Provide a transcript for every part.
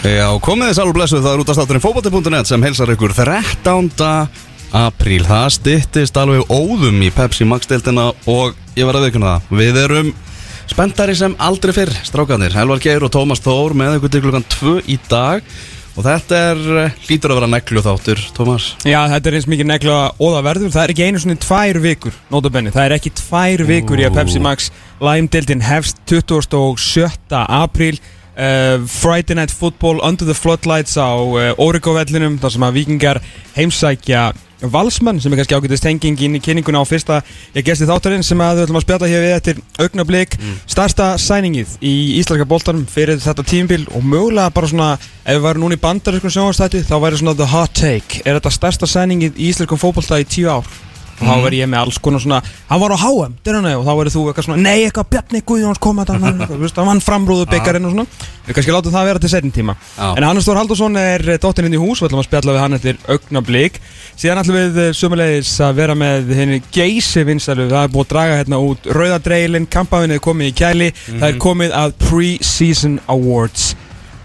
Já, komið þið sálur blessuð, það er út af státturinn fókbóti.net sem heilsar ykkur 13. apríl. Það stittist alveg óðum í Pepsi Max-deltina og ég var að veikuna það. Við erum spenntari sem aldrei fyrr, strákanir. Elvar Geir og Tómas Þór með ykkur til klukkan 2 í dag og þetta er eh, hlýtur að vera neglu þáttur, Tómas. Já, þetta er eins mikið negla og það verður Það er ekki einu svona tvær vikur, notabenni Það er ekki tvær vikur í að Pepsi Max Lime-dildin hefst 27. apríl uh, Friday Night Football Under the Floodlights á uh, Origo-vellinum þar sem að vikingar heimsækja Valsmann sem er kannski ágætist tenging inn í kynninguna á fyrsta ég gesti þáttarinn sem að við ætlum að spjalla hér við eftir augnablík starsta sæningið í Íslandska boltanum fyrir þetta tímbil og mögulega bara svona ef við varum núna í bandarískun sjónastætti þá væri svona the hot take. Er þetta starsta sæningið í Íslandskum fótbolta í tíu ár og þá verð ég með alls konar svona hann var á HM, dyrrana, og þá verður þú eitthvað svona nei, eitthvað Bjarni Guðjóns koma veist, hann framrúðu byggarinn og svona. Við kannski látum það vera til setjum tíma. En Hannes Þór Haldursson er dóttirinn inn í hús við ætlum að spjalla við hann eftir augnablík síðan ætlum við eh, sömulegis að vera með henni geysi vinsalu það er búið að draga hérna út rauðadreilin kampavinnið er komið í kæli. Það er komið að Pre-Season Awards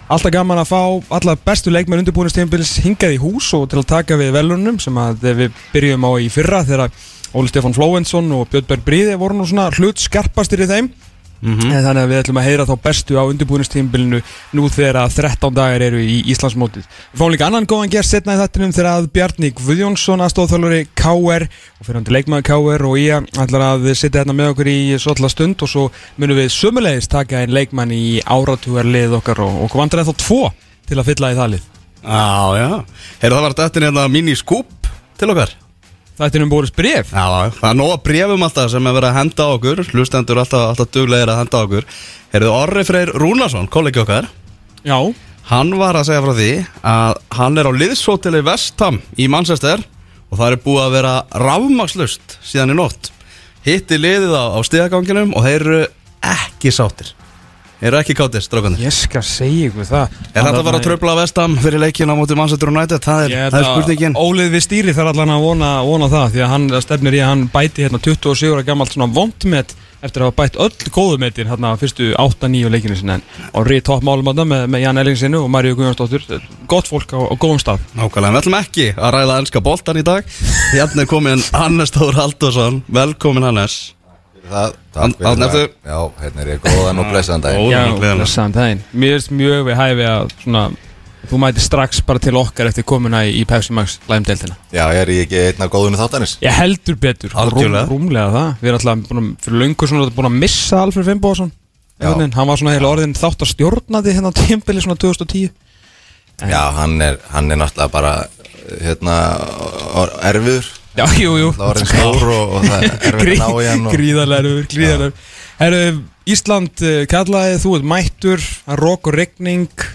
Alltaf gaman að fá alla bestu leikmenn undirbúinustíðanbils hingað í hús og til að taka við velunum sem við byrjum á í fyrra þegar Óli Stefán Flóvensson og Björn Berg Bríði voru nú svona hlut skarpastir í þeim Mhm. En þannig að við ætlum að heyra þá bestu á undirbúinustíðanbilinu nú þegar að 13 dagar eru í Íslandsmótið Við fáum líka annan góðan gerst setna í þettinum þegar að Bjarni Guðjónsson aðstóðþjálfuri KR og fyrir hann til leikmaður KR og ég ætlar að sitja hérna með okkur í svolítið stund og svo munum við sömulegis taka einn leikmann í áratugarlið okkar og, og vantar ennþá tvo til að fylla í það lið Já, já. Heyrðu það var þetta hérna mini-skúp til okkar. Þetta er um búið bref Já, það er nóga brefum alltaf sem er verið að henda á okkur. Hlustendur alltaf, alltaf duglegir að henda á okkur. Herðu Orri Freyr Rúnarsson, kollegi okkar. Já, Hann var að segja frá því að hann er á liðshóteli Vestham í Manchester Og það er búið að vera rafmakslust síðan í nótt. Hitti liðið á, á stigaganginum og þeir eru ekki sátir eru ekki kátir, strákanir ég skal segja ykkur það. Er þetta bara að tröfla Vestham fyrir leikin á móti Manchester United? Það er, það er spurningin. Ólið við stýri þarf allan að vona, vona það því að hann stefnir í að hann bæti hérna 27 ára gammalt svona vondmet eftir að hafa bætt öll góðumetin hérna fyrstu 8-9 leikinu sinna. En á rið toppmálum að það með, með Jan Ellingsinnu og Maríu Guðjónsdóttur. Gott fólk á, á góðum stað. Nákvæmlega, við ætlum ekki að ræða ennska boltan í dag. Hérna er komin Hannes Þór Haldursson Velkomin Hannes Það, fyrir Árni, það. Já, hérna er ég góðan og blessaðan daginn. Já, blessaðan daginn Mér finnst mjög við hæfi að svona þú mæti strax bara til okkar eftir komuna í, í Pepsi Max læmdeltina Já, er ég ekki einn af góðunni þáttanis? Ég heldur betur, Algjörlega. rúm, rúmlega það Við erum alltaf búin að, fyrir löngu svona búin að missa Alfred Fimboðsson Já. Hann var svona heila orðin þátt að stjórnaði hérna á tímbili svona 2010 Já, hann er, hann er náttúrulega bara, hérna, erfiður. Já, jú, jú. Það var einn stór og, og það er erfið að ná í hann. Og... Gríðarlegur, gríðarlegur. Herru, Ísland uh, kallaði, þú ert mættur að Rók og regning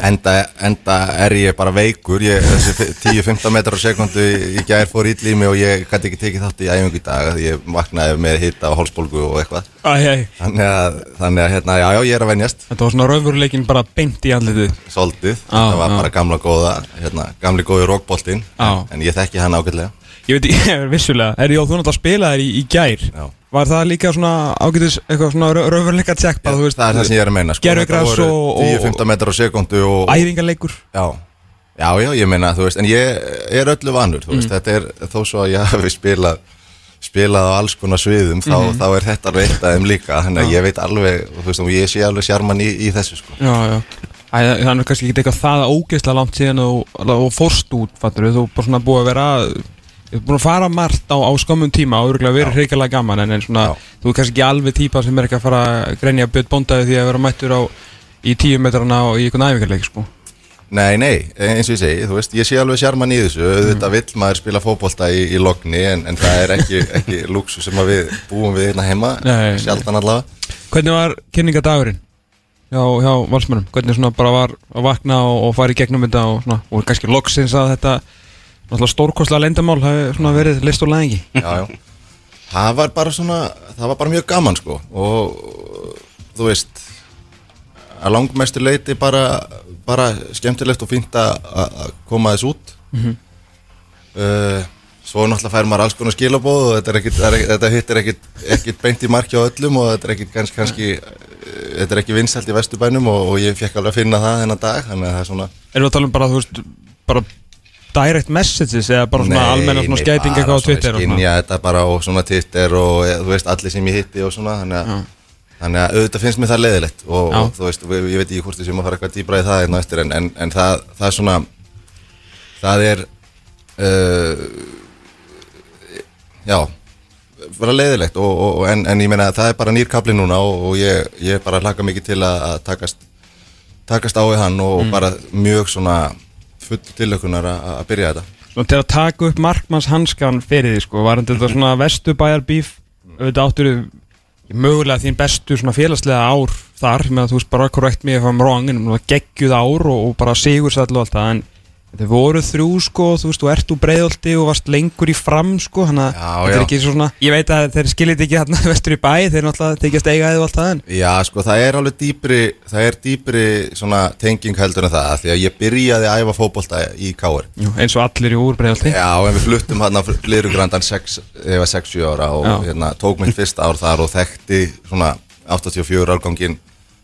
Enda, enda er ég bara veikur, ég, þessi 10-15 metrar á sekundu í gær fór ítl í mig og ég gæti ekki tekið þátt í æfingu í dag því ég vaknaði með hitta og hálsbólgu og eitthvað. Æ, æ, Þannig að, þannig að hérna, já, já, ég er að venjast, Þetta var svona raunveruleikin bara beint í andlitið. Já, Það var já. bara gamla góða, hérna, gamli góði rókboltinn, Já. en ég þekki hann ágætlega. Ég veit ekki, vissulega Er ég á þú náttúrulega að spila þér í, í gær Já. Var það líka svona ágætis eitthvað svona raunveruleika tjekk bara, þú veist, það er það sem ég er að meina sko. Voru og- og- 10-15 metrar á sekundu og, æfingarleikur. Já, já, já, ég meina þú veist, en ég er öllu vanur þú Mm. veist, þetta er þó svo að ég hafi spilað spilað á alls konar sviðum þá, Mhm. þá er þetta reitt að þeim líka. Þannig að ég veit alveg, þú veist, og ég sé alveg sjarman í, í þessu sko. Já, já. Æ, Þannig er kannski ekki eitthvað það ógeðslega langt síðan og, og fórst út, fattur við Þú bara svona búið að vera er búin að fara margt á, á skömmum tíma og örgulega verið hreikalega gaman en, en svona, þú er kannski ekki alveg típa sem er ekki að fara að grenja björn bóndaði því að vera mættur á í tíu metrana og í einhvern æfingarleik sko. Nei, nei, eins og ég segi, þú veist, ég sé alveg sjarman í þessu auðvitað vill maður spila fótbolta í, í logni en, en það er ekki, ekki luxu sem að við búum við hérna heima Nei. sjaldan allavega Hvernig var kynningadagurinn hjá, hjá valsmönnum? Hvernig svona bara var að vakna og, og fara í gegnum þetta og, svona, og kannski loksins að þetta náttúrulega stórkostlega lendamál hafi svona verið list og læðingi já, já. það var bara svona það var bara mjög gaman sko og þú veist að langmestu leiti bara, bara skemmtilegt og fínt að koma þess út Mhm. uh, svo náttúrulega fær maður alls konar skilabóð og þetta, er ekkit, þetta hittir ekkit beint í marki á öllum og þetta er ekkit kannski, kannski þetta er ekki vinsælt í vesturbænum og, og ég fekk alveg að finna það þennan dag þannig að það er svona Erum við að tala um bara, þú veist, bara direct messages eða bara svona almenna svona nei, skæting bara eitthvað á Twitter og svona? skynja þetta bara og svona Twitter og eh, þú veist allir sem ég hitti og svona þannig að, þannig að auðvitað finnst mér það leiðilegt og, og þú veist, ég, ég veit ekki hvort þið sem að fara eitthvað dýbra í það hérna á eftir en, en, en það, það er svona það er uh, já bara leiðilegt og, og, og- en, en ég meina það er bara nýr kapli núna og, og ég, ég bara hlaka mikið til að, takast takast á við hann og Mm. bara mjög svona full tilökunar að byrja þetta. Svona til að taka upp markmanns hanskan fyrir því sko, var þetta svona vesturbæjar bíf auðvitað áttur mögulega þín bestu svona félagslega ár þar, með að þú veist bara korrekt mig ef I'm wrong, en það geggjuð ár og, og bara sigursall og allt það, en þetta voru þrjú sko, þú veist, þú ert úr breiðolti og varst lengur í fram sko, þannig að þetta er ekki svona, ég veit að þeir skiljið ekki hérna vestur í bæ, þeir náttúrulega tekjast eiga eða allt það en Já, sko, það er alveg dýpri, það er dýpri svona tenging heldur en það, því að ég byrjaði að æfa fótbolta í Káur. Jú, eins og allir í úr breiðolti Já, en við fluttum hann á Lirugrandan 6, ég var 6-7 ára og Já. hérna, tók mitt fyrsta ár þar og þekkti svona 84 árgangin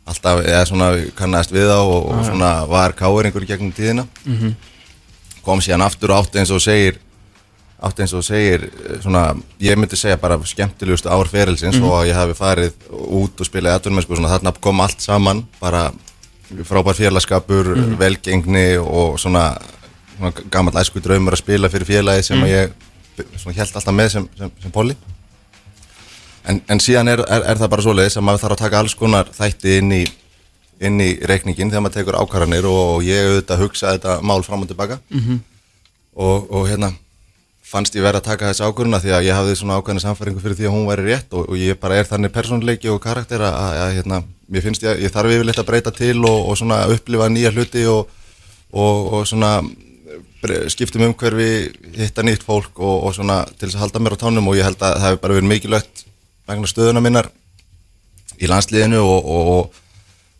alltaf, eða svona kannast við á og, og svona var Káuringur í gegnum tíðina. Kom síðan aftur og átti eins og segir átti eins og segir eh, svona, ég myndi segja bara skemmtilegustu ár ferilsins og að ég hafi farið út og spilað aðtunmennsku, svona þarna kom allt saman bara frábær félagskapur velgengni og svona, svona gammal æsku draumur að spila fyrir félagi sem að ég svona, held alltaf með sem, sem, sem poli en, en síðan er, er, er það bara svoleiðis að maður þarf að taka alls konar þætti inn í inn í reikningin þegar maður tekur ákvarðanir og ég auðvitað hugsa þetta mál fram og tilbaka. Og, og hérna fannst ég verið að taka þessi ákvörðuna því að ég hafði svona ákveðna samfæringu fyrir því að hún væri rétt og, og ég bara er þannig persónleiki og karakter að, að, að hérna, mér finnst ég, ég þarf yfirleitt að breyta til og, og svona upplifa nýja hluti og, og, og svona skiptum umhverfi, hitta nýtt fólk og, og svona til þess að halda mér á tánum og ég held að það hefur bara verið mikilvægt vegna stöðuna minnar í landsliðinu og,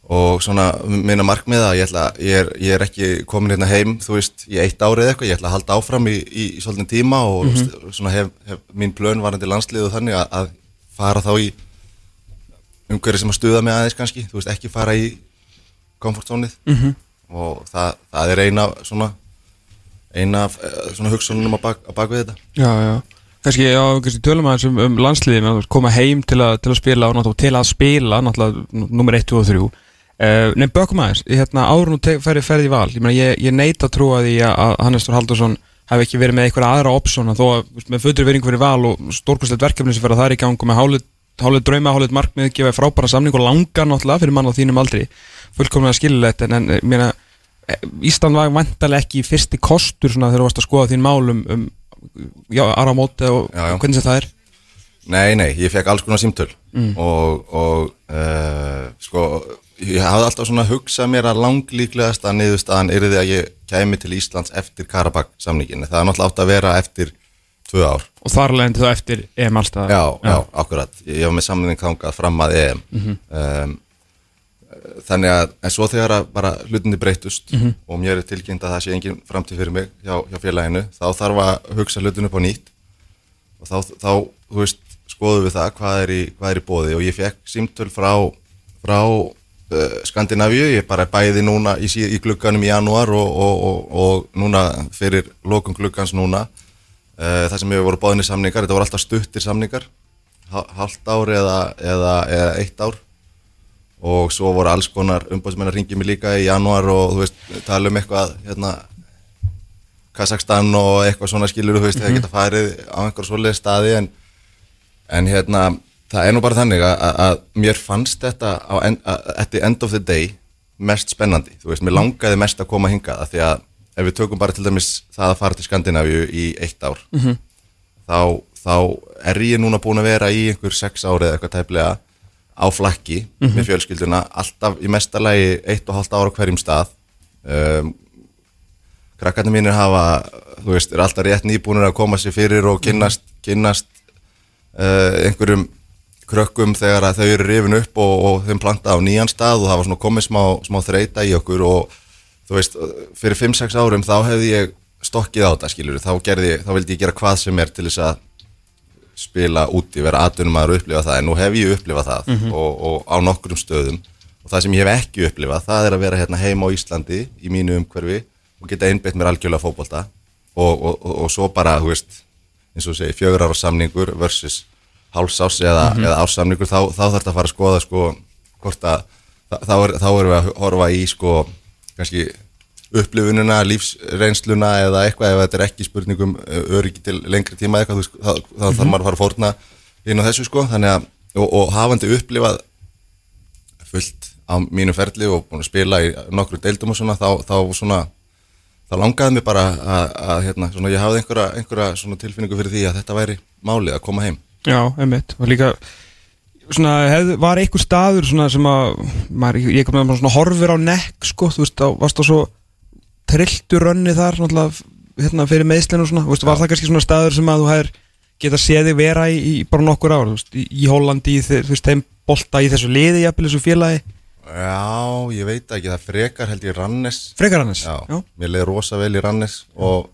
og, svona minna markmiða ég, ætla, ég, er, ég er ekki komin hérna heim þú veist, í eitt árið eitthvað, ég ætla að halda áfram í, í, í svolítið tíma og st- svona hef, hef mín plön varandi landsliðu þannig að, að fara þá í umhverju sem að stuða mig aðeins kannski, þú veist, ekki fara í komfortzónið -hmm. og það, það er eina svona eina eh, svona hugsunum á bak, á bak við þetta. Já, já. Kannski, já, kannski tölum aðeins um, um landsliðin að koma heim til að, til að spila og til að spila, náttúrulega nummer 1, 2 og 3 uh, Nei, bökum aðeins, hérna, áður nú ferði ferði í val ég, ég, ég neita að trúa því að, að Hannes Þór Haldursson hafi ekki verið með einhverja aðra opsona þó að veist, með fötri veringu fyrir val og stórkostlegt verkefni sem fyrir að það er í gang og með hálið, hálið drauma, hálið markmið gefa frábæra samning og langar náttúrulega fyrir mann á þínum aldri. Fullkomlega skilulegt en, en meina, eh, Ísland var vantarlega ekki fyrsti kostur svona þegar þú varst að skoða þín mál um, já, ára á móti og Já, já. hvernig sem það er. Nei, nei, ég fekk alls konar símtöl og, og uh, sko, ég hafði alltaf svona hugsað mér að langlíklegast að niðurstaðan yrði að ég kæmi til Íslands eftir Karabakk samningin það er náttúrulega átt að vera eftir tvö ár. Og þar leðandi þá eftir EM allstað Já, já, akkurat, ég var með samning þangað fram að EM um, Þannig að, en svo þegar að bara hlutinni breytust og mér er tilkynnt að það sé engin framtíð fyrir mig hjá, hjá félaginu, þá þarf að hugsa hlutinu á nýtt. Og þá, þá þú veist, skoðum við það hvað er í, hvað er í bóði og ég fekk símtöl frá, frá Skandinavíu, ég bara bæði núna í, í glugganum í janúar og, og, og, og núna fyrir lokum gluggans núna. Uh, það sem hefur voru bóðinni samningar, þetta voru alltaf stuttir samningar hal- hálft ár eða, eða, eða eitt ár. Og svo voru alls konar umbóðsmenn að ringja mig líka í janúar og þú veist, tala um eitthvað hérna Kazakstan og eitthvað svona skilur þú veist, það geta farið á einhver svoleið staði en, en hérna það er nú bara þannig að, að, mér fannst þetta á en, að, end of the day mest spennandi, þú veist, mér langaði mest að koma hingað af því að ef við tökum bara til dæmis það að fara til Skandinavíu í eitt ár þá, þá er ég núna búin að vera í einhver sex ári eða eitthvað tæplega á flakki með fjölskylduna alltaf í mestalagi eitt og hálft ára hverjum stað. Um, krakkarnir mínir hafa þú veist, er alltaf rétt nýbúinir að koma sér fyrir og kynnast, kynnast uh, einhverjum krökkum þegar að þau eru rifin upp og, og þeim planta á nýjan stað og það var svona komið smá, smá þreita í okkur og þú veist, fyrir 5-6 árum þá hefði ég stokkið á þetta skilur þá, þá vildi ég gera hvað sem er til þess að spila úti, vera atvinnumæður og upplifa það. En nú hef ég upplifað það og, og á nokkrum stöðum. Og það sem ég hef ekki upplifað það er að vera hérna heima á Íslandi í mínu umhverfi og geta einbeitt mér algjörlega fótbolta. Og, og, og, og svo bara, þú veist eins og þú segir, fjögur ára samningur versus hálsás eða, eða ársamningur þá, þá þarf þetta að fara að skoða sko að þá, er, þá erum við að horfa í sko kannski upplifununa, lífsreynsluna eða eitthvað ef þetta er ekki spurningum öryggi til lengri tíma eitthvað, þá, þá þarf maður að fara að fórna inn á þessu sko, þannig að og, og hafandi upplifað fullt á mínu ferli og búin að spila í nokkru deildum og svona þá, þá svona þá langaði mér bara að, að hérna, svona, ég hafði einhverja, einhverja tilfinningu fyrir því að þetta væri málið að koma heim Já, einmitt. Og líka svona, hef, var einhver staður svona sem að maður, ég kom með svona horfir á nekk sko, þú veist, á, varst á svo trilltu rönni þar hérna, fyrir meðslinu og svona, veist, var það kannski svona staður sem að þú hefur geta séð þig vera í, í bara nokkur ár, veist, í, í Hollandi í, þú veist, þeim bolta í þessu liði jafnvel þessu félagi, Já, ég veit ekki, það frekar held ég Rannes. Frekar hannes Já, mér leiði rosa vel í Rannes og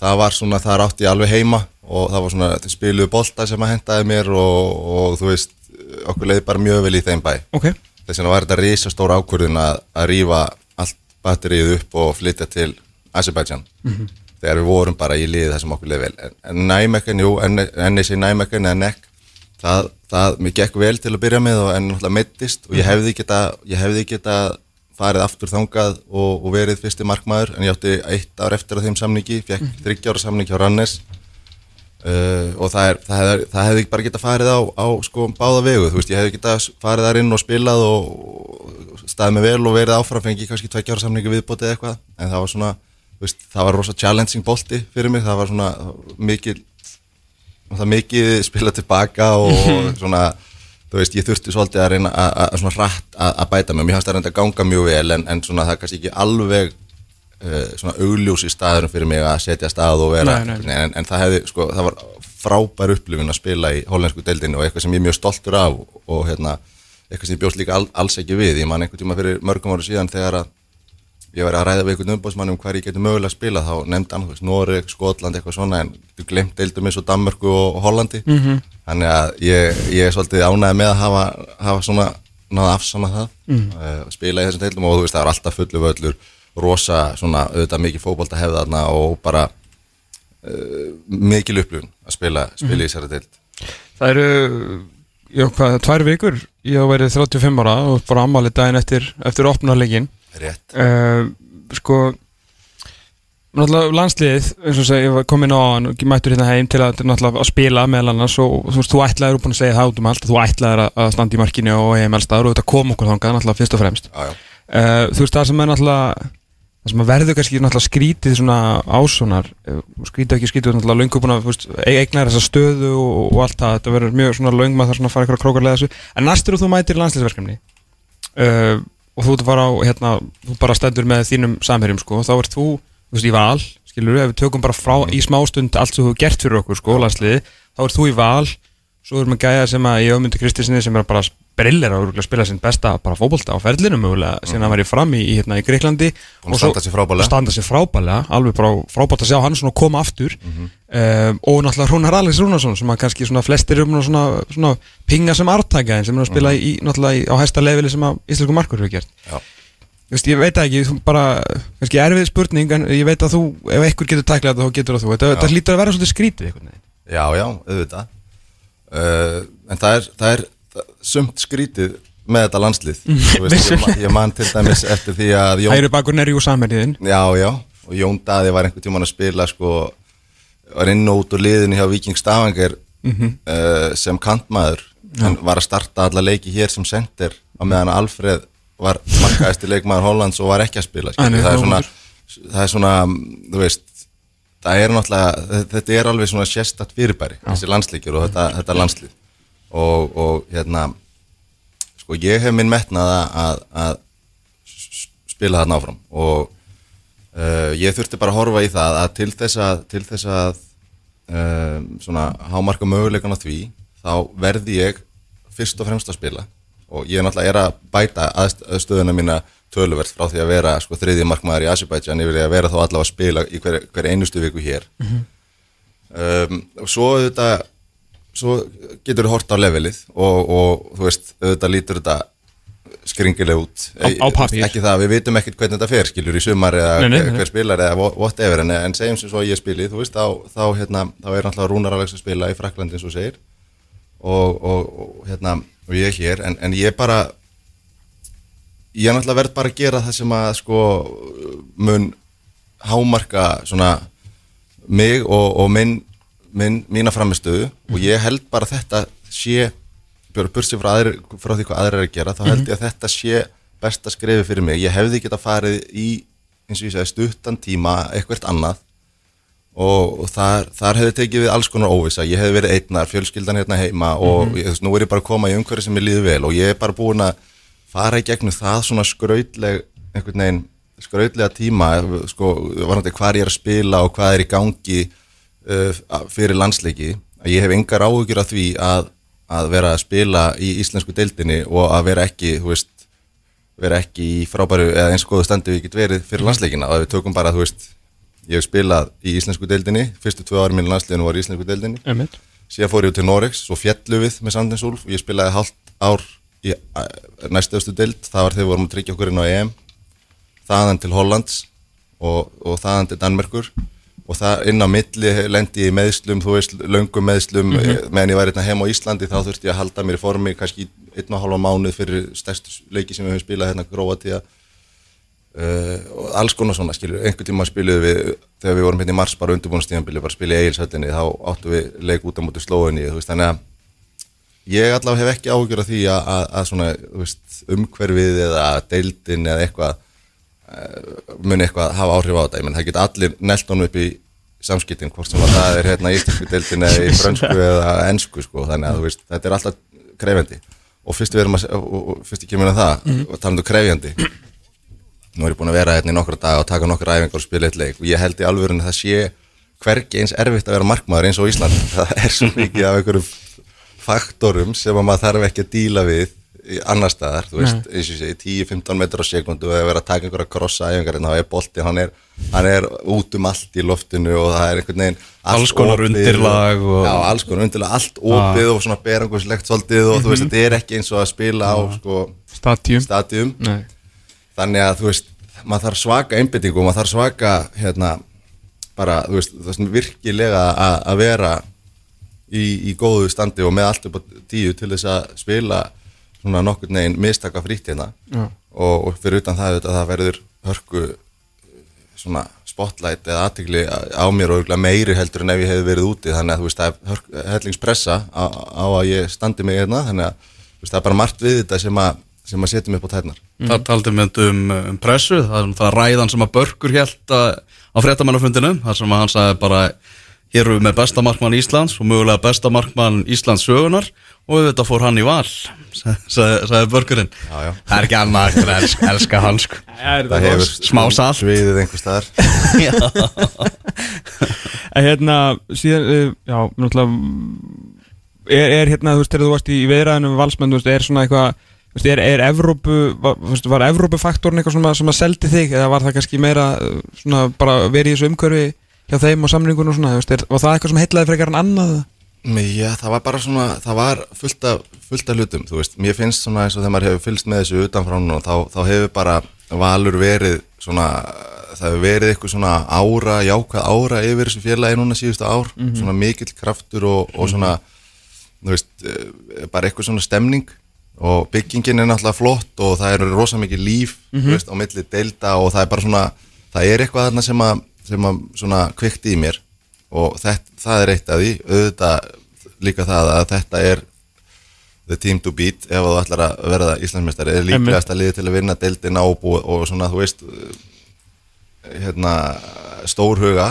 það var svona, það átti ég alveg heima og það var svona, þau spiluðu bolta sem að hendaði mér og, og þú veist, okkur leiði bara mjög vel í þeim bæ. Ok, þess vegna var þetta risastór ákvörðun að, að rífa allt batterið upp og flytja til Azerbaijan. Þegar við vorum bara í liði það sem okkur leiði vel. En, en Nijmegen, jú, NSC Nijmegen eða NEC það, það, mér gekk vel til að byrja með og en náttúrulega meittist og ég hefði geta, ég hefði geta farið aftur þangað og, og verið fyrsti markmaður en ég átti eitt ár eftir á þeim samningi, fekk mm. þryggjára samning hjá Rannes uh, og það, er, það, er, það hefði bara geta farið á, á sko báða vegu, þú veist, ég hefði geta farið þar inn og spilað og, staðið mig vel og verið áframfengi kannski tveggjára samningi viðbótið eitthvað, en það var svona þú veist, það var rosa challenging bolti fyrir mig, það var svona mikil það mikið spila tilbaka og svona þú veist, ég þurfti svolítið að reyna að, svona rætt að, bæta mig, mér fannst það reynda að ganga mjög vel en, en svona það er kannski ekki alveg uh, svona augljós í staðurum fyrir mig að setja stað og vera Nei, nei. En, en það hefði, sko, það var frábær upplifun að spila í hollensku deildinu og eitthvað sem ég er mjög stoltur af og hérna, eitthvað sem ég bjóst líka all, alls ekki við, ég man einhvern tíma fyrir mörgum ára síðan þegar að ég væri að ræða við einhvern umbóðsmann um hver ég geti mögulega að spila þá nefndi hann, þú veist, Noreg, Skotland eitthvað svona en þú glemt deildum eins og Danmörku og, og Hollandi. -hmm. þannig að ég, ég er svolítið ánægð með að hafa, hafa svona náða afsanna það mm. uh, spila í þessum deildum og þú veist, það er alltaf fullu völlur rosa svona, auðvitað mikið fótbolta hefða þarna og bara uh, mikil upplifun að spila, spila í þessari deild. Það eru já, hvað, tvær vikur? Ég hef verið 35 ára og bara ammali daginn eftir, eftir Rétt. Uh, sko náttúrulega landsliðið eins og segi, ég var komin á og mættur hérna heim til að, að spila meðal annars og þú veist, þú ætlaðir og búin að segja það út um allt þú ætlaðir að, standa í markinu og heim allstaðar og þetta kom okkur þangað náttúrulega fyrst og fremst. Já, já, uh, þú veist, það sem er náttúrulega það sem verður kannski náttúrulega skrítið svona ásónar, uh, skrítið ekki skrítið náttúrulega löngu búin að, e- eignar þessa stöðu og, og allt það, þetta verður mjög svona löng maður þarf svona í og þú ert að fara á, hérna, þú bara stendur með þínum samherjum, sko, og þá ert þú, þú veist, í val, skilur ef við tökum bara frá í smástund allt sem þú hefur gert fyrir okkur, sko, landsliði, þá ert þú í val, svo erum við gæja sem að ég auðmyndi Kristinsinni sem er bara brillir að spila sinn besta bara fótbolta á ferlinu mögulega, síðan að væri fram í, í, hérna, í Greiklandi Búinn að standa sig frábærlega. standa sig frábælega, alveg bara frábært að sjá hann svona koma aftur. Um, og náttúrulega Rúnar Alex Rúnarsson sem að kannski svona flestir um svona, svona pinga sem artækja en sem er að spila í, náttúrulega í, á hæsta leveli sem að íslensku markur hefur gert. Já. Þú veist, ég veit það ekki, þú bara, kannski erfið spurning en ég veit að þú, ef einhver getur tæklað þetta þá getur það þú, þetta, þetta hlýtur að vera svolítið skrítið einhvern veginn. Já, já, auðvitað. Uh, En það er, það er sumt skrítið með þetta landslið. Veist, ég, ma- ég man til dæmis eftir því að Jón, Hægri bakurinn er jú samherjiðin. Já, já, og Jón Daði var einhvern tímann að spila sko, var inn og út úr liðinu hjá Viking Stavanger uh, sem kantmaður. Hann var að starta alla leiki hér sem sender á meðan að Alfreð var markaðist leikmaður Hollands og var ekki að spila Æ, nei, það, er svona, það er svona þú veist það er þetta er alveg svona sérstatt fyrirbæri, þessi landsleikjur og þetta, þetta landslið og, og hérna sko ég hef minn metnað að, að, spila þarna áfram. Og uh, ég þurfti bara að horfa í það að til þess að til þess að um, svona hámarka möguleikan á því þá verði ég fyrst og fremst að spila. Og ég náttúrulega er að bæta aðst- aðstöðuna mína töluvert frá því að vera sko þriðji markmaður í Azerbaijan. Yfir að vera þá allavega að spila í hver, hver einustu viku hér. Um, og svo auðvitað svo getur þú hort á levelið og, og þú veist, auðvitað lítur þetta skringileg út. Á- á ekki það, við vitum ekkert hvernig þetta fer skilur í sumar eða Nei, nei, nei. hver spilar eða wha- whatever, en, en segjum sem svo ég spili þú veist, þá, þá, hérna, þá er alltaf Rúnar Alex að spila í Fraklandi eins og þú segir. Og, og, og hérna og ég er hér, en, en ég bara ég er náttúrulega verð bara að gera það sem að sko mun hámarka svona mig og, og minn, minn mína framistöðu og ég held bara þetta sé björn bursi frá, aðri, frá því hvað aðrir er að gera þá held ég að þetta sé besta skrefi fyrir mig. Ég hefði geta farið í eins og ég segi stuttan tíma eitthvað annað og, þar, þar hefði tekið við alls konar óvisa ég hefði verið einnar, fjölskyldan hérna heima og ég, þú veist, nú er ég bara að koma í umhverfi sem ég líður vel og ég er bara búin að fara í gegnum það svona skrautleg einhvern veginn skrautlega tíma sko, varandi hvað ég er að spila og hvað er í gangi fyrir landsleiki að ég hef engar áhugjur af því að, að vera að spila í íslensku deildinni og að vera ekki, þú veist vera ekki í frábæru eða eins góðu standi við get verið fyrir landsleikina. Og ef við tökum bara, þú veist ég hef spilað í íslensku deildinni fyrstu tvö ári mínu landsleikinu var í íslensku deildinni. Einmitt. síðan fór ég til Norex, svo fjallu við með Sandins Úlf og ég spilaði hálft ár í næstöðustu deild, það var þegar við vorum að tryggja okkur inn á EM. Þaðan til Hollands og, og þaðan til Danmerkur og það inn á milli lendi ég meðslum, þú veist, löngum meðslum meðan ég var hérna heim á Íslandi þá þurfti ég að halda mér í formi kannski einn og hálfa mánuð fyrir stærstu leiki sem við höfum spilað hérna Gróatíða uh, og alls konar svona skilur, einhvern tíma spiluðu við þegar við vorum hérna í mars bara undirbúinastíðanbili bara spila í Egilshöllinni, þá áttu við leik út á móti slóinni, þú veist, þannig að ég allavega hef ekki áhugjur af því að, að, að svona, þú veist, umhverfið eða deildin eða eitthvað muni eitthvað hafa áhrif á þetta, ég menn það geta allir nelt honum upp í samskiptin, hvort sem að það er hérna í íslensku deildin eða í frönsku eða ensku, sko, þannig að veist, þetta er alltaf krefjandi. Og fyrst við erum að, og, fyrst ég kemur að það og talandu krefjandi nú er ég búin að vera hérna í nokkra dag og taka nokkra æfingar og spila eitt leik. Og ég held í alvörun að það sé hvergi eins erfitt að vera markmaður eins og Ísland. Það er svo mikið af einhverjum faktorum sem að maður þarf ekki að díla við annar staðar, þú veist, eins og ég segi 10-15 metrar á sekundu og ef vera að taka einhverja krossa æfingar en þá er bolti, hann er, hann er út um allt í loftinu og það er einhvern veginn Alls konar undirlag og- Já, alls konar undirlag, allt opið og svona beranguslegt svolítið og þú veist, þetta er ekki eins og að spila á sko, Stadium. stadium. Nei. þannig að þú veist maður þarf svaka einbyttingu, maður þarf svaka hérna, bara, þú veist, það sem virkilega að vera í, í góðu standi og með allt upp á tíu til þess að spila svona nokkur neginn mistaka frýtt hérna. Og, og fyrir utan það auðvitað, það verður hörku svona spotlight eða aðtegli á mér og meiri heldur en ef ég hefði verið úti. Þannig að þú veist það er hörk, hellingspressa á, á að ég standi mig hérna. Þannig að þú veist, það er bara margt við þetta sem að, sem að setja mig upp á tærnar. Það taldi mynd um, um pressu, það er það ræðan sem að Börkur held á fréttamannafundinu, þar sem að hann sagði bara hér erum við með besta markmann Íslands og mögulega besta markmann Íslands sögunar og við þetta fór hann í val, sagði, já. Það er ekki annað eftir að elska, elska hann sko. það hefur smá salt. sviðið einhver staðar En hérna, síðan, uh, já, náttúrulega er, er hérna, þú veist, þegar þú varst í viðræðinu við valsmenn, þú veist, er svona eitthvað þú veist, er, er Evrópu, var, var Evrópufaktorn eitthvað svona sem að seldi þig eða var það kannski meira uh, svona bara verið í þessu umhverfi hjá þeim og samningun og svona, þú veist, er, var það eitthvað sem heitlaði frekar en annað? Já, það var bara svona, það var fullt af, fullt af hlutum, þú veist, mér finnst svona eins og þegar maður hefur fylgst með þessu utanfrá núna þá, þá hefur bara valur verið svona, það hefur verið eitthvað svona ára, jákvæð ára yfir þessu félagi núna síðustu ár, svona mikill kraftur og, og svona, þú veist, eh, bara eitthvað svona stemning. Og byggingin er náttúrulega flott og það er rosa mikið líf, þú veist, á milli deilda og það er bara svona, það er eitthvað þarna sem að, sem að svona kvikti í mér og þetta, það er eitt af því. Auðvitað líka það að þetta er the team to beat ef þú ætlar að verða Íslandsmeistari. Er líklegast að liði til að vinna deildina og, og svona þú veist hérna stórhuga.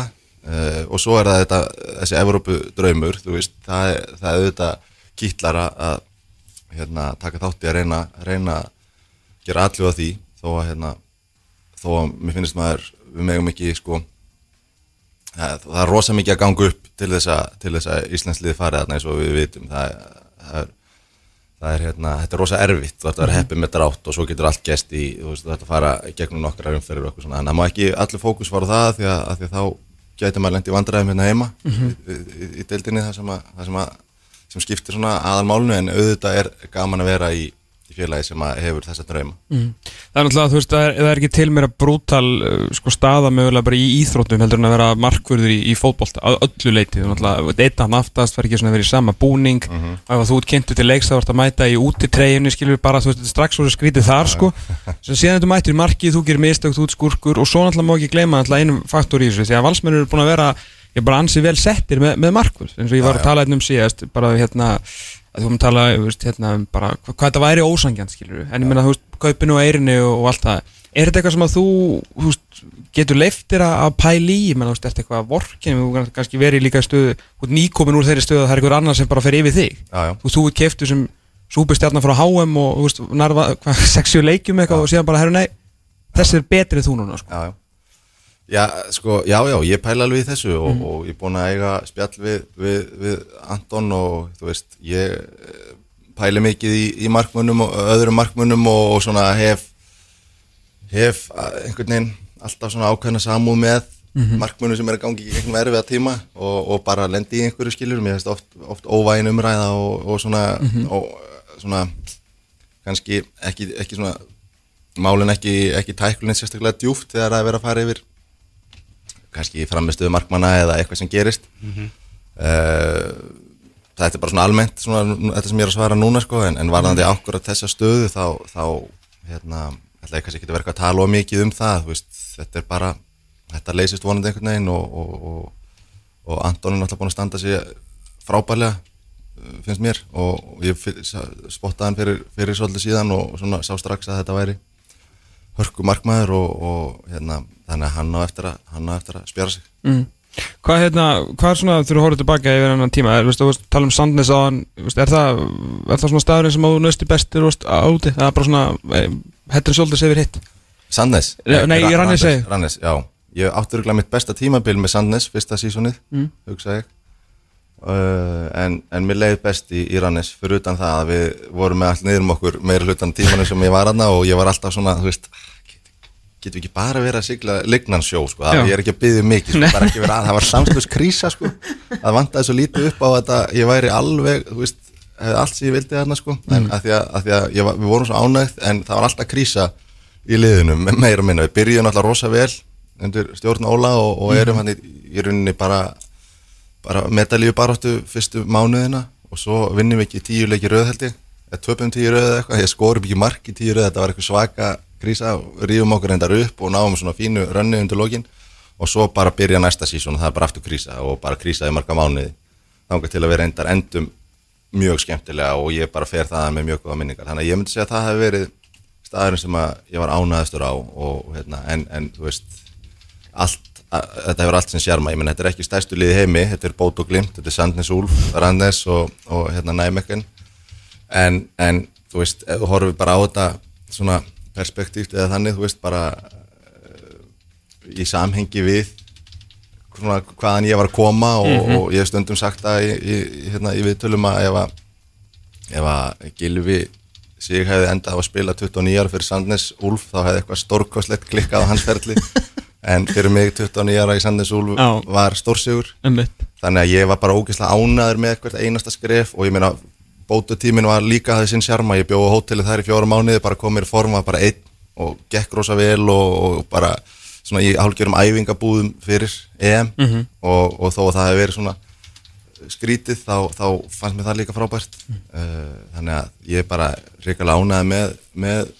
Uh, og svo er það þetta þessi Evrópu draumur þú veist, það, það er auðvitað kýtlar að hérna, taka þátt í að reyna, reyna að gera allu að því. Þó að hérna þó að mér finnst maður við megum ekki sko það, það er rosa mikið að ganga upp til þess að, að Íslandsliði farið þarna eins og við vitum. Það, það er Það er hérna, þetta er rosa erfitt, þú ert að vera heppið með drátt og svo getur allt gest í, þú veist, þú ert að fara gegnum nokkra umferðir og eitthvað svona, en það má ekki allir fókus fara á það því að, að því að þá getur maður lendi vandræðum hérna heima í, í, í deildinni þar sem að, sem að sem skiptir svona aðalmálnu en auðvitað er gaman að vera í félagi sem hefur þessa drauma. Það er náttúrulega, þú veist, það er, það er ekki til mér að brútal uh, sko, staða mögulega bara í íþróttum heldur en að vera markvörður í, í fótbolta að öllu leiti, þú náttúrulega, eitt hann aftast var ekki svona vera í sama búning. Mhm. og ef þú ert kynntu til leiks þá vart að mæta í útitreyjunni, skilur bara, þú veist, strax svo skrítið þar, sko, sem síðan þú mættir í markið, þú gerir mistök, þú ert skurkur og svo náttúrulega má ekki ég bara ansi vel settir með, með markvörð, eins og ég var að tala hérna um síðast, bara hérna þú erum að tala veist, hérna, um bara, hvað, hvað þetta væri ósangjant skilur en ég meina þú veist, kaupinu og eirinni og, allt það. Er þetta eitthvað sem að þú, þú veist, getur leiftir að að pæla í, ég meina þú veist, er þetta eitthvað vorkin, þú kannski- kannski verið líka stöðu nýkomin úr þeirri stöðu að það er einhver annar sem bara fer yfir þig, Já, já, þú, þú ert keiftu sem súpustjarnar frá HM og þú veist, narfa, hvað, sexu leikjum eitthvað og síðan bara, herru nei, þessi er betri en þú núna sko. Já, sko, já, já, ég pæla alveg í þessu og, og ég er búin að eiga spjall við, við, við Anton og þú veist, ég eh, pæli mikið í, í markmunum og öðrum markmunum og, og svona hef hef einhvern veginn alltaf svona ákveðna samúð með markmunum sem er að gangi í gegnum erfiða tíma og, og bara lendi í einhverju skilur. Mér finnst oft, oft óvægin umræða og, og svona, og, svona kannski ekki, ekki svona málin ekki, ekki tæklun sérstaklega djúft þegar það er verið að fara yfir kannski framistuðu markmanna eða eitthvað sem gerist. Mm þetta er bara svona almennt svona, þetta sem ég er að svara núna sko en, en varðandi ákvörða þessa stöðu þá, þá hérna, ætla ég kannski ekki að vera að tala of mikið um það, veist, þetta er bara þetta leysist vonandi einhvern veginn og, og, og, og Anton er náttúrulega búin að standa sig frábærlega uh, finnst mér og, ég spottaði hann fyrir, fyrir svolítið síðan og svona sá strax að þetta væri hörku markmaður og, og hérna, þannig að hann á eftir að, hann á eftir að spjara sig mm. Hvað, hérna, hvað er svona, þú horfður tilbaka yfir hennan tíma, er, veist, þú veist, tala um Sandnes á hann, er það, er það svona staðurinn sem að þú nösti bestir á úti, það er bara svona eh, hettin svolítið yfir hitt Sandnes? Nei, Rannes. Rannes, já Ég átti örgulega mitt besta tímabil með Sandnes fyrsta sísonið, Mm. hugsa ég uh, en, en mér leiði best í, í Rannes fyrir utan það að við vorum með allt niður um okkur meira hlutan tímanum sem ég var aðna og ég var alltaf svona, þú veist getum við ekki bara verið að sigla lignansjó sko, það, ég er ekki að byggja mikið sko, það var samslust krísa sko. Það vantaði svo lítið upp á þetta ég væri alveg, þú veist hefði allt sem ég vildi þarna sko. En að því að, að, því að ég, var- við vorum svo ánægð en það var alltaf krísa í liðinu me- meira minna, við byrjuðum alltaf rosa vel undir stjórn Óla og, og erum hann í, í rauninni bara bara medalíu baráttu fyrstu mánuðina og svo vinnum við ekki tíu leiki röð held ég. Eða töpum tíu röð eða eitthvað, ég skorum ekki mark í tíu röð, þetta var eitthvað svaka krísa. Rífum okkur endar upp og náum svona fínu rönni undir lokin. Og svo bara byrja næsta sísón og það er bara aftur krísa og bara krísa í marga mánuði. Þangað til að við reyndar endum mjög skemmtilega og ég bara fer það með mjög góða minningar, þannig að ég myndi segja að það hefði verið staðurinn sem ég var ánæðastur á og hérna, en, en þú veist allt, þetta hefur allt sem sjarma, ég menn þetta er ekki stærstu liði heimi, þetta er Bót og Glimt, þetta er Sandnes Úlf, Rannes og, og hérna Næmekken en, en þú veist, ef þú horfir bara á þetta svona perspektíft eða þannig, þú veist, bara uh, í samhengi við svona hvaðan ég var að koma og, og ég hef stundum sagt það í, í, í, hérna, í viðtölum að ef að ef að Gilvi sig hefði endað á að spila 29 ára fyrir Sandnes Úlf þá hefði eitthvað stórkoslegt klikkað á hans ferli en fyrir mig 29 ára í Sandnes Úlf Já. var stórsigur. Einmitt. þannig að ég var bara ógeðslega ánæður með hvert einasta skref og ég meina bótutímin var líka það sinn sjarma. Ég bjóði á hóteli þær í fjóra mánuði bara kom mér í form var bara einn og gekk rosa vel og, og bara svona í hálfgjörum æfingabúðum fyrir EM. Og, og þó að það hefði verið svona skrítið þá, þá fannst mér það líka frábært. Uh, þannig að ég bara reikalega ánæði með, með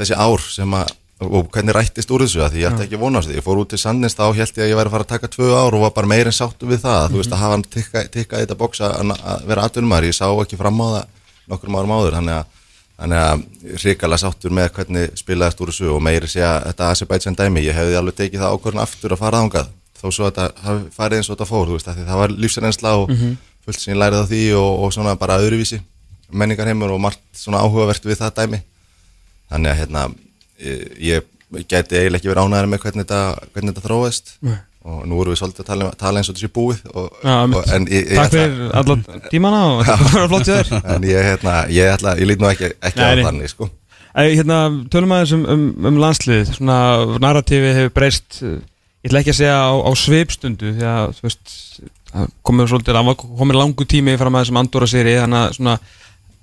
þessi ár sem að og hvernig rættist úr þessu? Að því ég ætti ekki að vona á því. Ég fór út til Sandnes þá held ég að ég væri að fara að taka tvö ár og var bara meirinn sáttu við það. Þú veist að hafa hann tikka, tikka í þetta bóks að, að vera atvinnumar, ég sá ekki fram á það nokkrum árum áður. Þannig að, þannig að ríkala sáttur með hvernig spilaðist úr þessu og meiri sé að þetta Azerbaijan dæmi, ég hefði alveg tekið það ákvörðan aftur að fara ángað þó svo að hafi farið eins og þetta fór þú veist það var lífsreynsla og fullt sem ég lærið á því og, og svona bara öðruvísi. Menningarheimur og margt svona áhugavert við það dæmi. Þannig að hérna ég, ég gæti eiginlega ekki verið ánæður með hvernig þetta, hvernig þetta þróaðist. Nei. og nú erum við svolítið að tala, tala eins og þessi búið og, Já, og, ég, Takk fyrir allan tímana og þetta var flott hjá þér. En ég, hérna, ég ætla, ég lít nú ekki, ekki Nei, á nei. þannig sko. Hérna, tölum aðeins um, um, um landslið svona narratífi hefur breyst eh, ég ætla ekki að segja á, á svipstundu því að þú veist, komið svolítið, komið langu tími fram að þessum Andorra séri þannig að svona,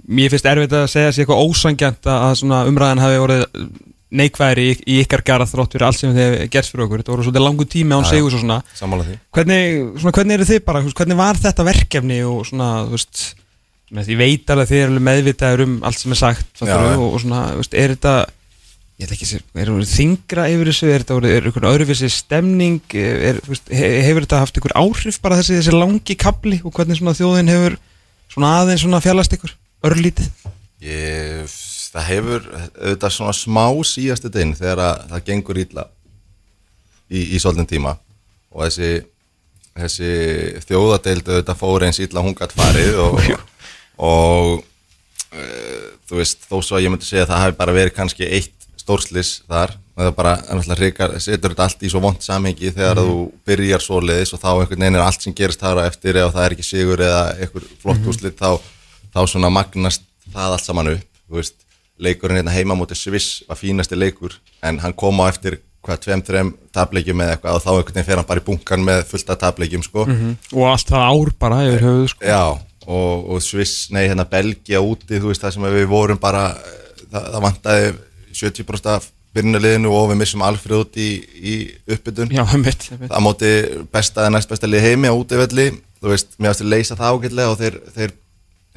mér finnst erfitt að segja sér eitthvað ósangjant að svona umræðan hafi vorið neikvæðri í, í ykkar gara þrótt fyrir allt sem þið gert fyrir okkur. Þetta voru svolítið langu tími án segus og svona. Hvernig, svona, hvernig eru þið bara, hvernig var þetta verkefni og svona, þú veist með því ég veit alveg að þið eru meðvitaður um allt sem er sagt Já, og, og svona, þú veist, er þetta ég ætla ekki að segja, er þetta þingra yfir þessu, er þetta, er einhvern öðruvísi stemning er, veist, he- hefur þetta haft einhver áhrif bara þessi, þessi langi kapli og hvernig svona þjóðin hefur svona aðeins svona fjallast ykkur, örlítið? Ég, það hefur auðvitað svona smá síðastu dinn þegar að, það gengur illa í, í svolítinn tíma. Og þessi, þessi þjóðadeild auðvitað fór eins illa hún gætt farið og, og e, þú veist þó svo að ég myndi segja að það hafi bara verið kannski eitt stórslis þar. Og það bara hrikar, setur þetta allt í svo vond samhengi þegar þú byrjar svoleiðis og þá einhvern veginn er allt sem gerist þar á eftir eða það er ekki sigur eða einhver flott úrslit þá, þá svona magnast það allt saman upp þú veist, leikurinn hérna heima mútið Sviss var fínasti leikur en hann kom á eftir hvað tveim, þreim tablegjum eða eitthvað og þá einhvern veginn fer hann bara í bunkan með fullt af tablegjum sko og allt það ár bara yfir höfuð sko. Já, og, og Sviss, nei hérna Belgia úti, þú veist það sem við vorum bara það, það vantaði 70% af byrjunarliðinu og við missum Alfred út í, í uppbytun já, einmitt. það móti besta eða næst besta lið heimi á útivelli, þú veist, mér ástu leysa það ágætlega og þeir, þeir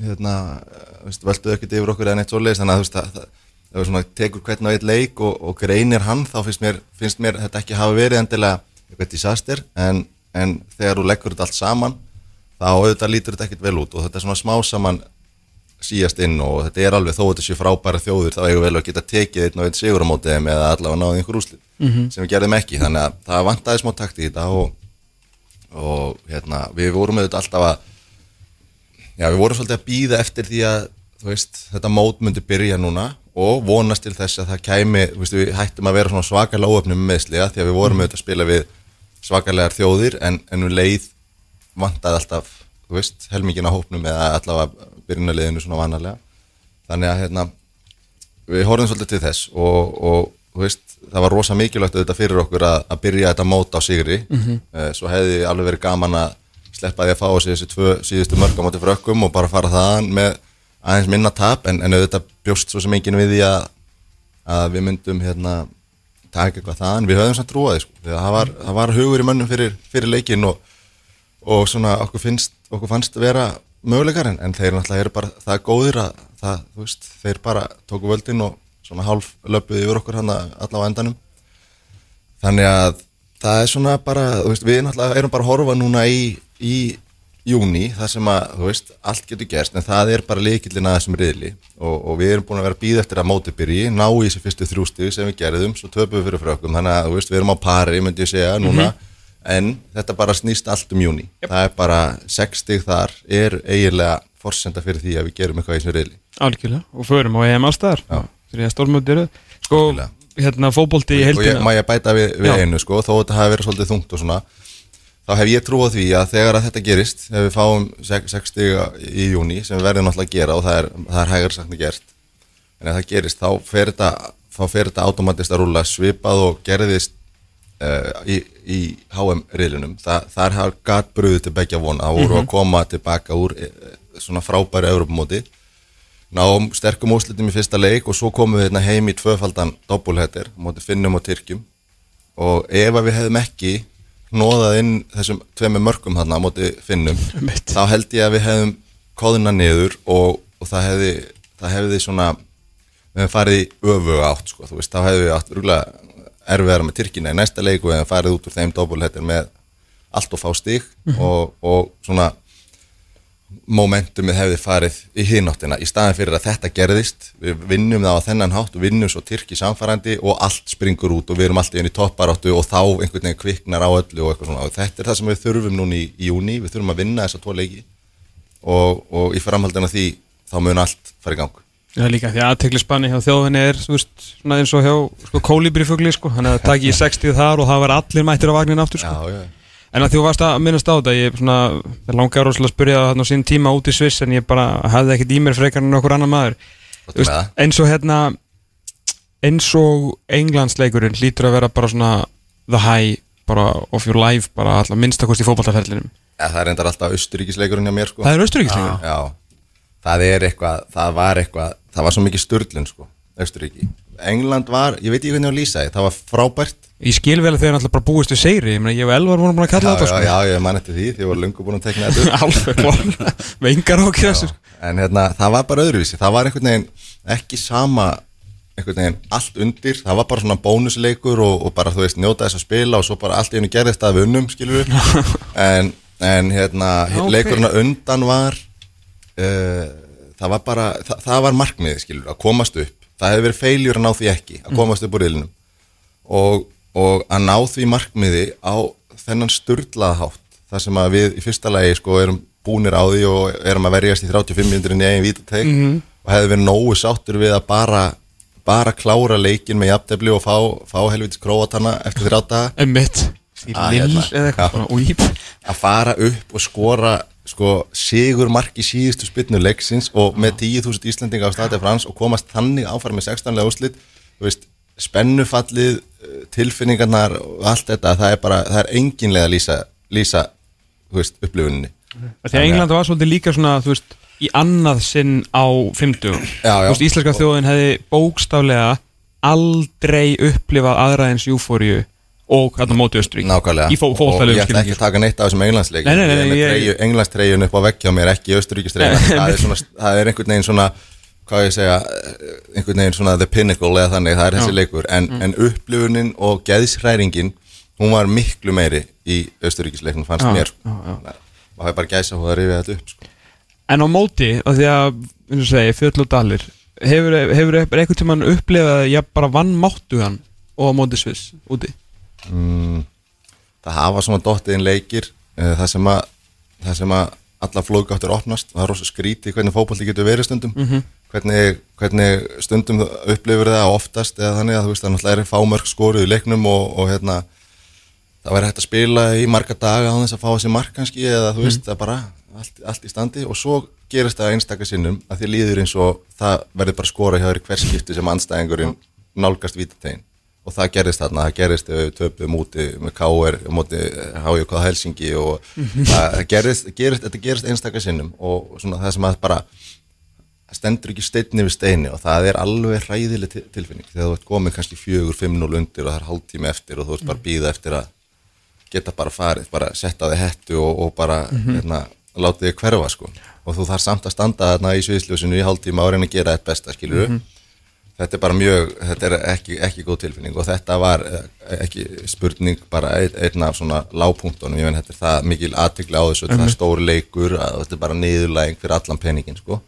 hérna, eh, völduðu ekkert yfir okkur eða neitt svoleiðis, þannig að þú veist, það, það, svona, tekur hvern á eitt leik og, og greinir hann, þá finnst mér, finnst mér þetta ekki hafa verið endilega eitthvað disaster, en, en þegar þú leggur þetta allt saman, þá auðvitað lítur þetta ekkert vel út og þetta er svona smá saman síjast inn og þetta er alveg þó að þetta sé frábæra þjóður þá eigum við vel að geta tekið einn og einn sigur á móti þeim eða allavega náði einhver úslit sem við gerðum ekki. Þannig að það vantaði smá takt í þetta og, og hérna, við vorum auðvitað alltaf að já, við vorum svolítið að býða eftir því að veist, þetta mót myndi byrja núna og vonast til þess að það kæmi veist, við hættum að vera svona svakalega óöfnum meðsliga því að við vorum auðvitað að spila við svakalegar þjóðir en, en við leið vantaði alltaf þú veist, helmingin á hópnum eða allavega byrjunarliðinu svona vanalega. Þannig að hérna við horfum svolítið til þess og, og veist, það var rosa mikilvægt auðvitað fyrir okkur að, að byrja þetta mót á sigri. Mm svo hefði alveg verið gaman að sleppa því að fá þessi tvö síðustu mörg á móti frökkum og bara fara þaðan með aðeins minna tap en, en auðvitað bjóst svo sem enginn við því að, að við myndum hérna taka eitthvað þaðan, við höfum samt trúaði sko, það var, það var hugur í mönnum fyrir, fyrir leikin og, og svona okkur finnst, okkur fannst vera möguleikar en, en þeir náttúrulega eru bara það góðir að það, veist, þeir bara tóku völdin og svona hálf löpuði yfir okkur hann allavega á endanum. Þannig að það er svona bara, veist, við náttúrulega erum bara að horfa núna í, í júni, það sem að, þú veist, allt getur gerst en það er bara leikillin að þessum riðli. Og, og við erum búin að vera að býða eftir að móti byrji, ná í þessi fyrstu þrjústig sem við gerðum, svo töpum við fyrir frökkum. Þannig að, þú veist, við erum á pari, myndi ég segja núna, en þetta bara snýst allt um júni, það er bara 6 stig þar, er eiginlega forsenda fyrir því að við gerum eitthvað í þessum riðli. Algjörlega, og förum á EM Já. fyrir að stórmöndi eru. Sko, hérna, og ég, ég bæta við, við einu sko, þó þetta hafi verið svolítið þungt og svona þá hef ég trú á því að þegar að þetta gerist ef við fáum 6 stiga í júni sem við verðum náttúrulega að gera og það er, það er hægar að gert en ef það gerist þá fer þetta, þá fer þetta automatist að rúla svipað og gerðist uh, í, í HM-riðlunum Þa, þar har gat bröðu til begja vona það voru að koma tilbaka úr uh, svona frábæri Europamóti náum sterkum úslitum í fyrsta leik og svo komum við hérna heim í tvöfaldan doppulhettir, móti finnum og tyrkjum. Og ef við hefðum ekki hnóðað inn þessum tveimu mörgum þarna á móti finnum þá held ég að við hefðum kóðina niður og, og það hefði það hefði svona við hefðum farið í öfu átt sko, þú veist, þá hefðum við átt rúglega erfiðara með Tyrkina í næsta leiku en farið út úr þeim doppulhettir með allt og fá stig og, og svona momentumið hefði farið í hináttina í staðin fyrir að þetta gerðist. Við vinnum það á þennan hátt og vinnum svo Tyrki samfærandi og allt springur út og við erum alltaf inn í topparáttu og þá einhvern veginn kviknar á öllu og eitthvað svona. Og þetta er það sem við þurfum núna í, í júni við þurfum að vinna þessa tvo leiki og, og í framhaldina því þá mun allt fara í gang. Er líka því að aðteklisbanni hjá þjóðinni er veist, svona eins og hjá sko, kólibrifugli sko, hann er að taka í 60 þar og það var allir mættir á vagnin aftur sko. já, En að þú varst að minnast á þetta, ég langar rosalega að spyrja það á sín tíma út í Sviss en ég bara hafði ekkert í mér frekar en okkur annar maður. Það. eins og hérna, eins og Englandsleikurinn hlýtur að vera bara svona the high bara of your life, bara alltaf minnstakost í fótballtaferlinum. eða, það er endar alltaf austuríkisleikurinn hjá mér sko Það er austuríkisleikur Já, það er eitthvað, það var eitthvað, það var svo mikið störlun sko, Austuríki. England var, ég veit ekki hvernig að lýsa því, það var frábært. Ég skil vel að þau er náttúrulega bara búist við segri Ég, meina, ég og Elvar vorum búin að Já, kalla þetta já, sko já, ég man eftir því, ég var lungu búin að tekna þetta. Alveg Með yngar ákveð þessu En hérna, það var bara öðruvísi, það var einhvern veginn ekki sama, einhvern veginn allt undir, það var bara svona bónusleikur og, og bara, þú veist, njóta þess að spila og svo bara allt í hennu gerðist að við unnum, skilur við. en, en hérna, Ok. leikurinn á undan var, uh, það var bara, það, það var markmiðið, skilur við, að komast upp. Það hefði verið feiljur að ná því ekki, að komast upp úr riðlinum. Og, og að ná því markmiði á þennan sturlaða hátt, þar sem að við í fyrsta lagi sko erum búnir á því og erum að verjast í 35 minnir í eigin vítateg og hefði verið nógu sáttur við að bara, bara klára leikin með jafntefli og fá, fá helvitis króatana eftir þrjáta Úlíp að fara upp og skora sko, sigur mark í síðustu spilnu leiksins og með 10.000 Íslendinga á stati frans og komast þannig áfæri með 16 lega úslit þú veist, spennufallið eh, tilfinningarnar og allt þetta það er bara, það er enginlega að lýsa, lýsa þú veist, upplifuninni. Að England var svolítið líka svona Þú veist Í annað sinn á 50 Já, já. Veist, íslenska þjóðin hefði bókstaflega aldrei upplifað aðra eins júfóriu og hérna móti Östurík Nákvæmlega. Og ég ætla ekki að taka neitt af þessum englandsleik Nei, nei, nei, ég með ég- treyju, englandstreyjun upp á veggja á mér ekki svona- það er einhvern veginn svona hvað ég segja, eh, einhvern veginn svona the pinnacle eða þannig, það er þessi. Mm. leikur en, en upplifunin og geðsræringin hún var miklu meiri í austuríkisleiknum fannst Já, mér sko. já, já. og það er bara gæsa hún að rifja þetta upp sko. En á móti, af því að, eins og segi, fjöll og dalir Hefur, hefur einhvern tímann upplifað að ég bara vann máttugan og á móti Sviss úti mm, það hafa svona dottiðin leikir uh, það sem að það sem að alla flóðgáttur opnast. Það er rosa skrítið hvernig fótbolli getur verið stundum. Hvernig, hvernig stundum upplifur það oftast eða þannig að þú veist það náttúrulega er fámörk skoruð í leiknum og, og hérna það væri hægt að spila í marga daga á þess að fá þessi mark kannski eða þú veist það er bara allt, allt í standi. Og svo gerist það einstaka sinnum að því líður eins og það verður bara skora hjá þér í hver skipti sem anstæðingurinn nálgast vítategin og það gerist þarna, það gerist við töpum úti með KR, múti HJK Helsingi og það, gerist, gerist, þetta gerist einstaka sinnum og svona það sem að bara stendur ekki steinni við steini og það er alveg hræðileg til- tilfinning. Þegar þú ert komið kannski fjögur, fimm, núl undir og það er hálftími eftir og þú ert bara býða eftir að geta bara farið, bara setta þig hettu og, og bara hérna, láta þig hverfa sko. Og þú þarf samt að standa þarna í sviðsljósinu í hálftíma og reyna að gera þetta besta skilur þetta er bara mjög, þetta er ekki, ekki góð tilfinning og þetta var eh, ekki spurning bara ein, einn af svona lágpunktunum, ég menn þetta er það mikil aðtikli á þessu, það er stór leikur að þetta er bara niðurlæging fyrir allan peningin sko.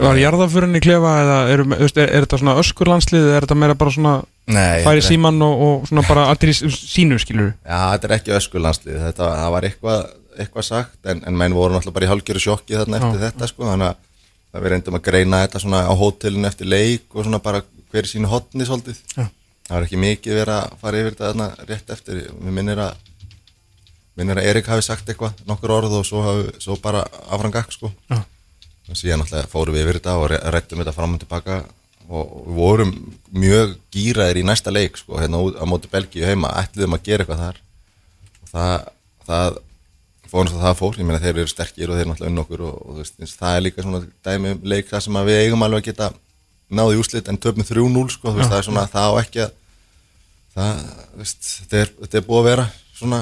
Var jarðaförinni klefa eða er, er, er, þetta svona öskurlandslið eða er þetta meira bara svona Nei, færi þetta síman og, og svona bara allir í sínu skilur Já, þetta er ekki öskulandslið, þetta var eitthvað, eitthvað sagt en, en menn voru náttúrulega bara í hálfgjöru sjokki þarna eftir þetta sko, þannig að það við reyndum að greina þetta svona á hótelinu eftir leik og svona bara hver í sínu hotni svolítið. Já. Það var ekki mikið verið að fara yfir þetta þarna rétt eftir, við minnir að minnir að Erik hafi sagt eitthvað, nokkur orð og svo, hafi, svo bara afran gakk sko. Já. og síðan náttúrulega fórum við yfir þetta og ræddum þetta fram og tilbaka og við vorum mjög gýraðir í næsta leik sko, hérna á móti Belgíu heima, ætliðum að gera eitthvað þar og það, það fór eins og það fór, ég meina þeir eru sterkir og þeir eru náttúrulega unn okkur og, og þú veist, það er líka svona dæmi um leik það sem að við eigum alveg að geta náði úslit en töpum 3-0 sko, þú veist, það er svona það á ekki að það, þú veist, þetta er, þetta er búið að vera svona,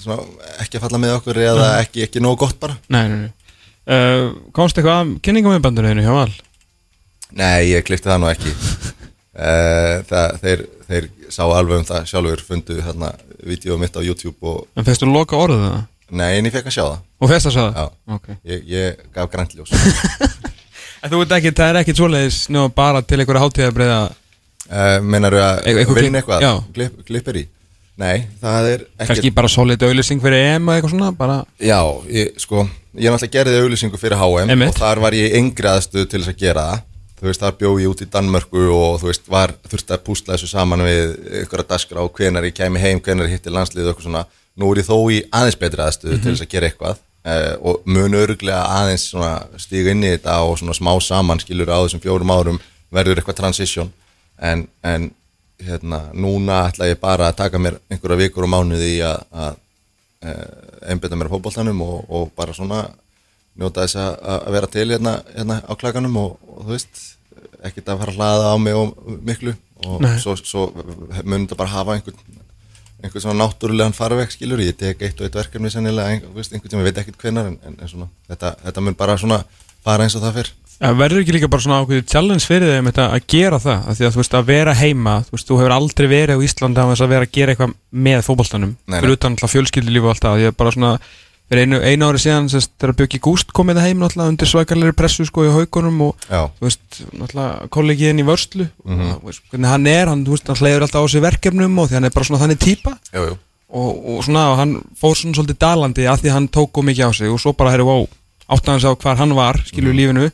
svona ekki að falla með okkur eða ekki, ekki nógu gott bara. Nei, nei, nei. Uh, Komst eitthvað að kynningum með bandurinu hjá Val? Nei, ég klifti það nú ekki. Uh, það, þeir, þeir sá alveg um það sjálfur fundu hérna vídeo mitt á YouTube og En fyrstu loka orðið það? Nei, en ég fekk að sjá það Og fyrst að sagða? Já. Ok ég, ég gaf græntljós En þú veit ekki, það er ekkit svoleiðis nú bara til einhverja hátíðabreiða uh, Mennar að Eitthvað klipp- vinna eitthvað já. Klipp, klippir í Nei, það er ekki Kannski bara solid auðlýsing fyrir EM og eitthvað svona bara Já, ég, sko, ég náttúrulega gerði auðlýsingu fyrir HM Einmitt. og þar var ég aðstöðu til þess að gera það þú veist, þar bjó ég út í Danmörku og þú veist, var, þurfti að púsla þessu saman við einhverja daskra á hvenar ég kæmi heim, hvenar ég hitti landslið og eitthvað svona nú er ég þó í aðeins betri aðstöðu til þess að gera eitthvað uh, og mun örglega aðeins stíga inn í þetta og svona smá saman skilur á þessum fjórum árum verður eitthvað transition en, en hérna, núna ætla ég bara að taka mér einhverja vikur og mánuði í að, að uh, einbytta mér á fótboltanum og, og bara svona njóta þess að, vera til hérna, hérna á klaganum og, og þú veist ekkert að fara að hlaða á mig og miklu og Nei. svo, svo mun þetta bara hafa einhvern einhvern svona náttúrulegan farveg skilur ég tek eitt og eitt verkefni sennilega einhvern tíma, ég veit ekkert hvenar en, en, en svona, þetta, þetta mun bara svona fara eins og það fyrr verður ekki líka bara svona ákveðið challenge fyrir þeim þetta að gera það, af því að þú veist að vera heima þú veist, þú hefur aldrei verið á þess að vera að gera eitthvað með nei. fyrir utan alltaf fjölskyldulífu og alltaf ég er bara svona, fyrir einu, einu ári síðan sérst, þegar Björki Gúst komið það heim náttúrulega undir svakalegri pressu sko í haugunum og Já, þú veist, náttúrulega kollegiðin í vörslu Mhm. og þú veist, hvernig hann er, hann, veist, hann hleyður alltaf á sig verkefnum og því hann er bara svona þannig jú og, og svona, og hann fór svona svolítið dalandi að því hann tók og mikið á sig og svo bara, herru, wow, áttaði hans á hvar hann var skilur Mhm. í lífinu,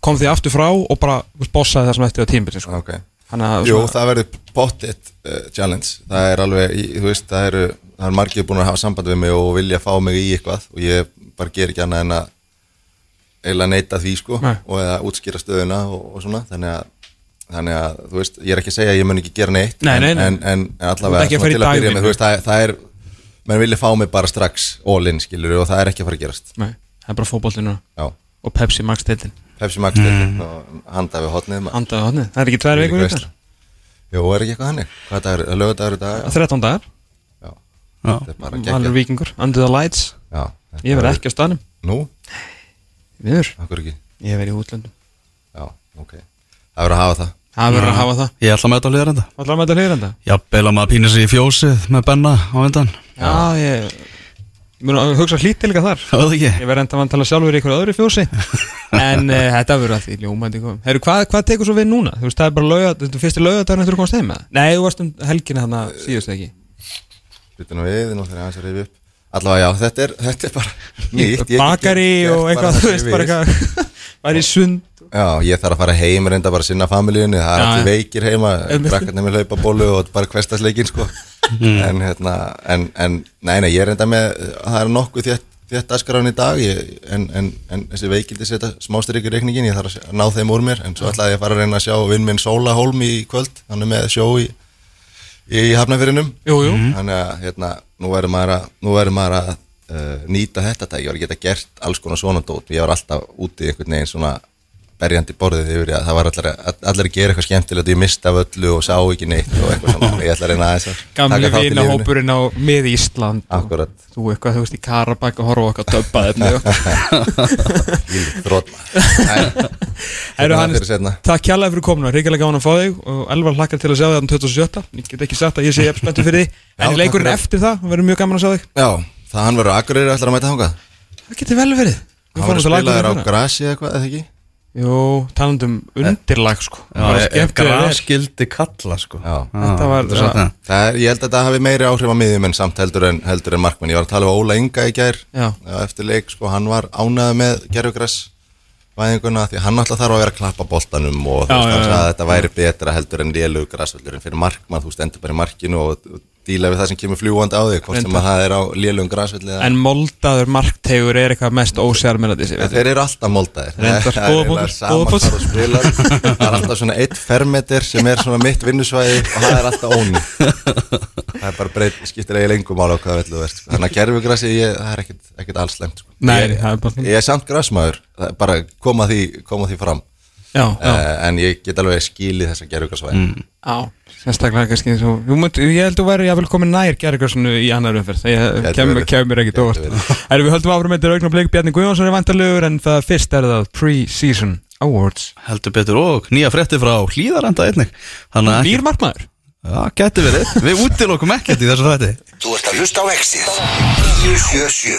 kom því aftur frá og bara veist, bossaði það sem eftir á tímbil sko. Ok hann að Jú, svona, það verður pottitt uh, challenge Það er alveg, þú veist, það eru það er margir búin að hafa samband við mig og vilja fá mig í eitthvað og ég bara ger ekki annað en að eiginlega neita því, sko Nei. og eða útskýra stöðuna og, og svona þannig að, þannig að, þú veist, ég er ekki að segja að ég mun ekki gera neitt Nei, nei, nei. En, en, en allavega, til að byrja með, þú veist, það, það er menn vilja fá mig bara strax all in, skilur og það er ekki að fara að gerast nei, það er bara fótboltinu Já, og Pepsi Max deildin, Pepsi Max mm. og handa við hotnið maður. andaði hodnið það er ekki tvær vikur í Veisla. Jú, er ekki eitthvað hannig? Hvað dagur, lögadagur í dag? 13 dagar, Já, Já. þetta er vikingur Under the Lights, Já, ég verð verður- ekki á staðnum. Nú, viður, akkur ekki? Ég verð í útlöndum. Já, ok. Það verður að hafa það. Það verður að hafa það. Ég ætla að mæta á hlýðar enda allar með þetta hlýranda Jafnvel að maður pínir sig í fjósið með Benna á undan já, ég ég mun að hugsa hlítið líka þar. Það var það ekki. Ég verði enda að tala sjálfur í einhverju öðru fjósi. En uh, þetta verður alltaf ljómandi komum Herru, hvað, hvað tekur svo við núna? Þú veist, það er bara lauga, þetta er fyrsti laugardagur eftir að komast heim með það? Nei, þú varst um helgina þarna síðust ekki Býtum nú við, nú þegar aðeins að reyfi upp Allavega, já, þetta er, þetta er bara nýtt Bakari og eitthvað, þú veist, bara eitthvað Var í sund Já, ég þarf að fara heim reynda bara að sinna familíunni Það er já. veikir heima Einmitt. Krakkarnir með hlaupabólu og bara hverstasleikin sko. En hérna En, en nei, nei, ég reynda með Það er nokkuð þétt, þétt askarán í dag ég, en, en, en þessi veikildi setja smástyrk í reikningin Ég þarf að ná þeim úr mér En svo ætlaði ég að fara að reyna að sjá vinn minn Sóla Hólm í kvöld Hann er með sjó í, í hafnafyrinum jú Þannig að hérna, nú verður maður að, nú verður maður að uh, nýta þetta tæki, ég var að geta gert alls konar svona dót, ég var alltaf úti einhvern veginn svona berjandi borðið yfir að það var allir, allir að gera eitthvað skemmtilegt og ég mista af öllu og sá ekki neitt og eitthvað svona, ég ætla að reyna aðeins að Gamli taka þátt í vina lífinu. hópurinn á mið Ísland Akkurat, Þú eitthvað, þú veist, í Karabæk og horfa efni lílið þrótt Herru, það Hannes, fyrir setna Takk kjærlega fyrir komuna, ríkilega gáðan að fá þig og Elvar hlakkar til að sjá þig þann 27. Ég get ekki sagt að ég sé spenntur fyrir því. En leikurinn eftir það, það verður að það að getur vel verið. Við Hann fórum verður til spilaður á grasi eða eitthvað, eða ekki? Jú, talandum undirlag sko ef skemmtilega vel. graskildi kalla sko Já. Þetta var- þetta er satt það. Það er, ég held að þetta hafi meiri áhrif á miðjum en samt heldur en, heldur en markmann. Ég var að tala um Óla Inga í gær Já. Eftir leik, sko, hann var ánæði með gerfugress væðinguna því hann alltaf þarf að vera að klappa boltanum og þú veist, hann sagði að þetta væri betra heldur en lélugu grassvöldurinn fyrir markmann, þú stendur bara í markinu og díla við það sem kemur fljúandi á þig, hvort sem að það er á lélugum grassvöldi eða En moldaður marktegur er eitthvað mest ósjármennandi þeir eru alltaf moldaðir. Það er þú alltaf svona eitt fermeter sem er svona mitt vinnusvæði og það er alltaf óni Það er bara breyt, skiptir eiginlega engum mála á hvað vellu verð sko. Þannig að gerfugrassi, ég, það er ekkit, ekkit alls slemt sko. Nei, ég, það er bara ég er samt grassmaður, það er bara koma því, koma því fram. Já, já, uh, En ég get alveg skilið þessa gerfugrassvæði mm. Sérstaklega kannski Jú, mynd, Ég held að þú væri jáfnvel komin nær gerðugarsunu í annar umferð Það kemur, kemur ekki Gæti dóvart verið. Erum við höldum áfram með þetta augnablik. Bjarni Guðjónsson er vantarlegur En það fyrst er það Pre-Season Awards. Heldur betur og nýja frétti frá hlýðarenda einnig. Að Nýr markmaður. Já, geti verið. Við útilokum ekkert í þessu frétti Þú ert að hlusta á Exið. 977